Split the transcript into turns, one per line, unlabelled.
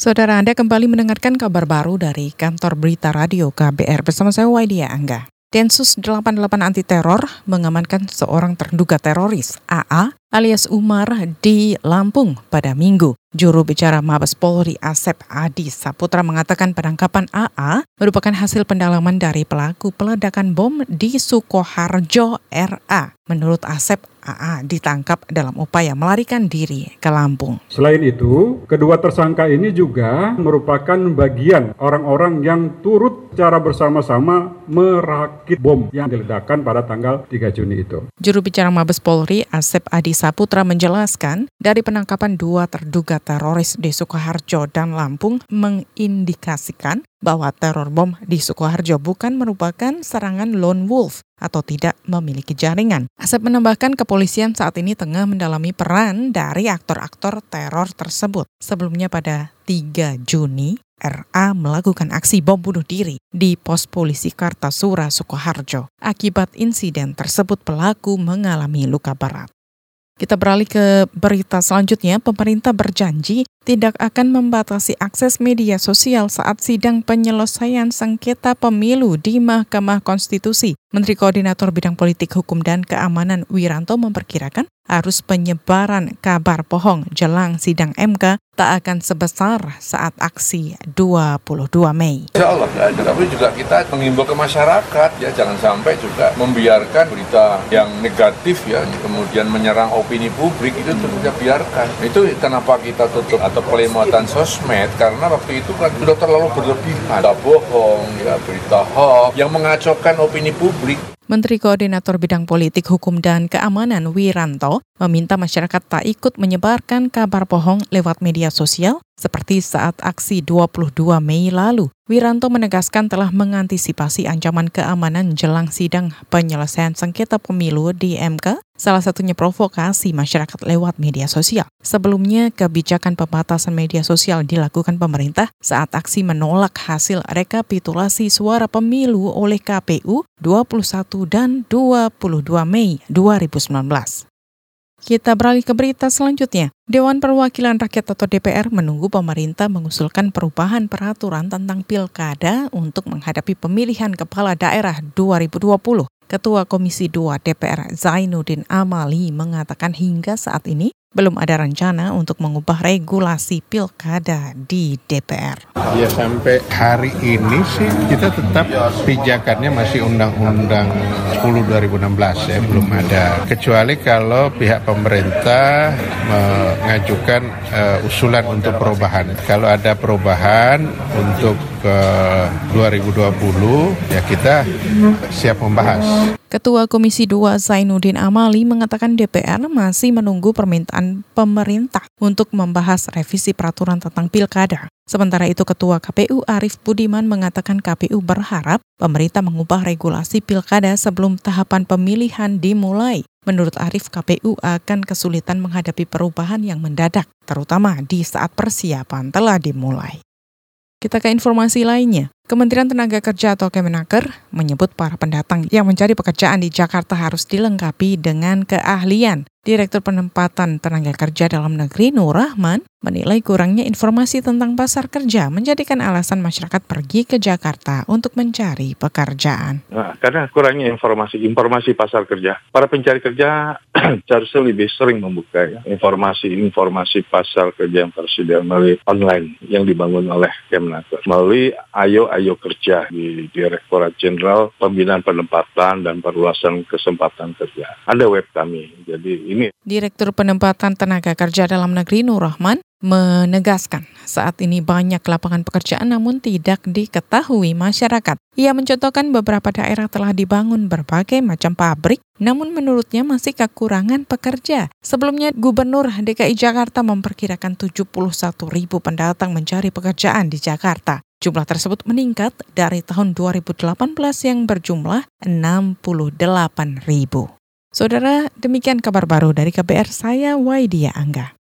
Saudara Anda kembali mendengarkan kabar baru dari kantor berita radio KBR bersama saya Waidia Angga. Densus 88 anti teror mengamankan seorang terduga teroris AA alias Umar di Lampung pada Minggu. Juru bicara Mabes Polri Asep Adi Saputra mengatakan penangkapan AA merupakan hasil pendalaman dari pelaku peledakan bom di Sukoharjo RA. Menurut Asep, AA ditangkap dalam upaya melarikan diri ke Lampung.
Selain itu, kedua tersangka ini juga merupakan bagian orang-orang yang turut secara bersama-sama merakit bom yang diledakkan pada tanggal 3 Juni itu.
Juru bicara Mabes Polri Asep Adi Saputra menjelaskan, dari penangkapan dua terduga teroris di Sukoharjo dan Lampung mengindikasikan bahwa teror bom di Sukoharjo bukan merupakan serangan lone wolf atau tidak memiliki jaringan. Asep menambahkan kepolisian saat ini tengah mendalami peran dari aktor-aktor teror tersebut. Sebelumnya pada 3 Juni, RA melakukan aksi bom bunuh diri di pos polisi Kartasura, Sukoharjo. Akibat insiden tersebut pelaku mengalami luka berat. Kita beralih ke berita selanjutnya. Pemerintah berjanji tidak akan membatasi akses media sosial saat sidang penyelesaian sengketa pemilu di Mahkamah Konstitusi. Menteri Koordinator Bidang Politik, Hukum, dan Keamanan Wiranto memperkirakan arus penyebaran kabar bohong jelang sidang MK tak akan sebesar saat aksi 22 Mei.
Insya Allah ada, tapi juga kita mengimbau ke masyarakat ya jangan sampai juga membiarkan berita yang negatif ya kemudian menyerang opini publik itu terus biarkan. Itu kenapa kita tutup atau pelematan sosmed karena waktu itu kan sudah terlalu berlebihan, ada bohong ya berita hoax yang mengacaukan opini publik.
Menteri Koordinator Bidang Politik, Hukum, dan Keamanan Wiranto meminta masyarakat tak ikut menyebarkan kabar bohong lewat media sosial seperti saat aksi 22 Mei lalu. Wiranto menegaskan telah mengantisipasi ancaman keamanan jelang sidang penyelesaian sengketa pemilu di MK, salah satunya provokasi masyarakat lewat media sosial. Sebelumnya, kebijakan pembatasan media sosial dilakukan pemerintah saat aksi menolak hasil rekapitulasi suara pemilu oleh KPU 21 dan 22 Mei 2019. Kita beralih ke berita selanjutnya. Dewan Perwakilan Rakyat atau DPR menunggu pemerintah mengusulkan perubahan peraturan tentang pilkada untuk menghadapi pemilihan kepala daerah 2020. Ketua Komisi 2 DPR Zainuddin Amali mengatakan hingga saat ini belum ada rencana untuk mengubah regulasi pilkada di DPR.
Ya sampai hari ini sih kita tetap pijakannya masih Undang-Undang 10 2016 ya belum ada. Kecuali kalau pihak pemerintah mengajukan uh, usulan untuk perubahan. Kalau ada perubahan untuk ke 2020 ya kita siap membahas.
Ketua Komisi 2 Zainuddin Amali mengatakan DPR masih menunggu permintaan pemerintah untuk membahas revisi peraturan tentang pilkada. Sementara itu Ketua KPU Arief Budiman mengatakan KPU berharap pemerintah mengubah regulasi pilkada sebelum tahapan pemilihan dimulai. Menurut Arief, KPU akan kesulitan menghadapi perubahan yang mendadak, terutama di saat persiapan telah dimulai. Kita ke informasi lainnya. Kementerian Tenaga Kerja atau Kemenaker menyebut para pendatang yang mencari pekerjaan di Jakarta harus dilengkapi dengan keahlian. Direktur Penempatan Tenaga Kerja Dalam Negeri Nur Rahman menilai kurangnya informasi tentang pasar kerja menjadikan alasan masyarakat pergi ke Jakarta untuk mencari pekerjaan.
Nah, karena kurangnya informasi informasi pasar kerja, para pencari kerja seharusnya lebih sering membuka ya, informasi-informasi pasar kerja yang tersedia melalui online yang dibangun oleh Kemenaker melalui Ayo Ayo Kerja di Direktorat Jenderal Pembinaan Penempatan dan Perluasan Kesempatan Kerja. Ada web kami, jadi ini.
Direktur Penempatan Tenaga Kerja Dalam Negeri Nur Rahman menegaskan saat ini banyak lapangan pekerjaan namun tidak diketahui masyarakat. Ia mencontohkan beberapa daerah telah dibangun berbagai macam pabrik, namun menurutnya masih kekurangan pekerja. Sebelumnya Gubernur DKI Jakarta memperkirakan 71 ribu pendatang mencari pekerjaan di Jakarta. Jumlah tersebut meningkat dari tahun 2018 yang berjumlah 68 ribu. Saudara, demikian kabar baru dari KBR saya Waidia Angga.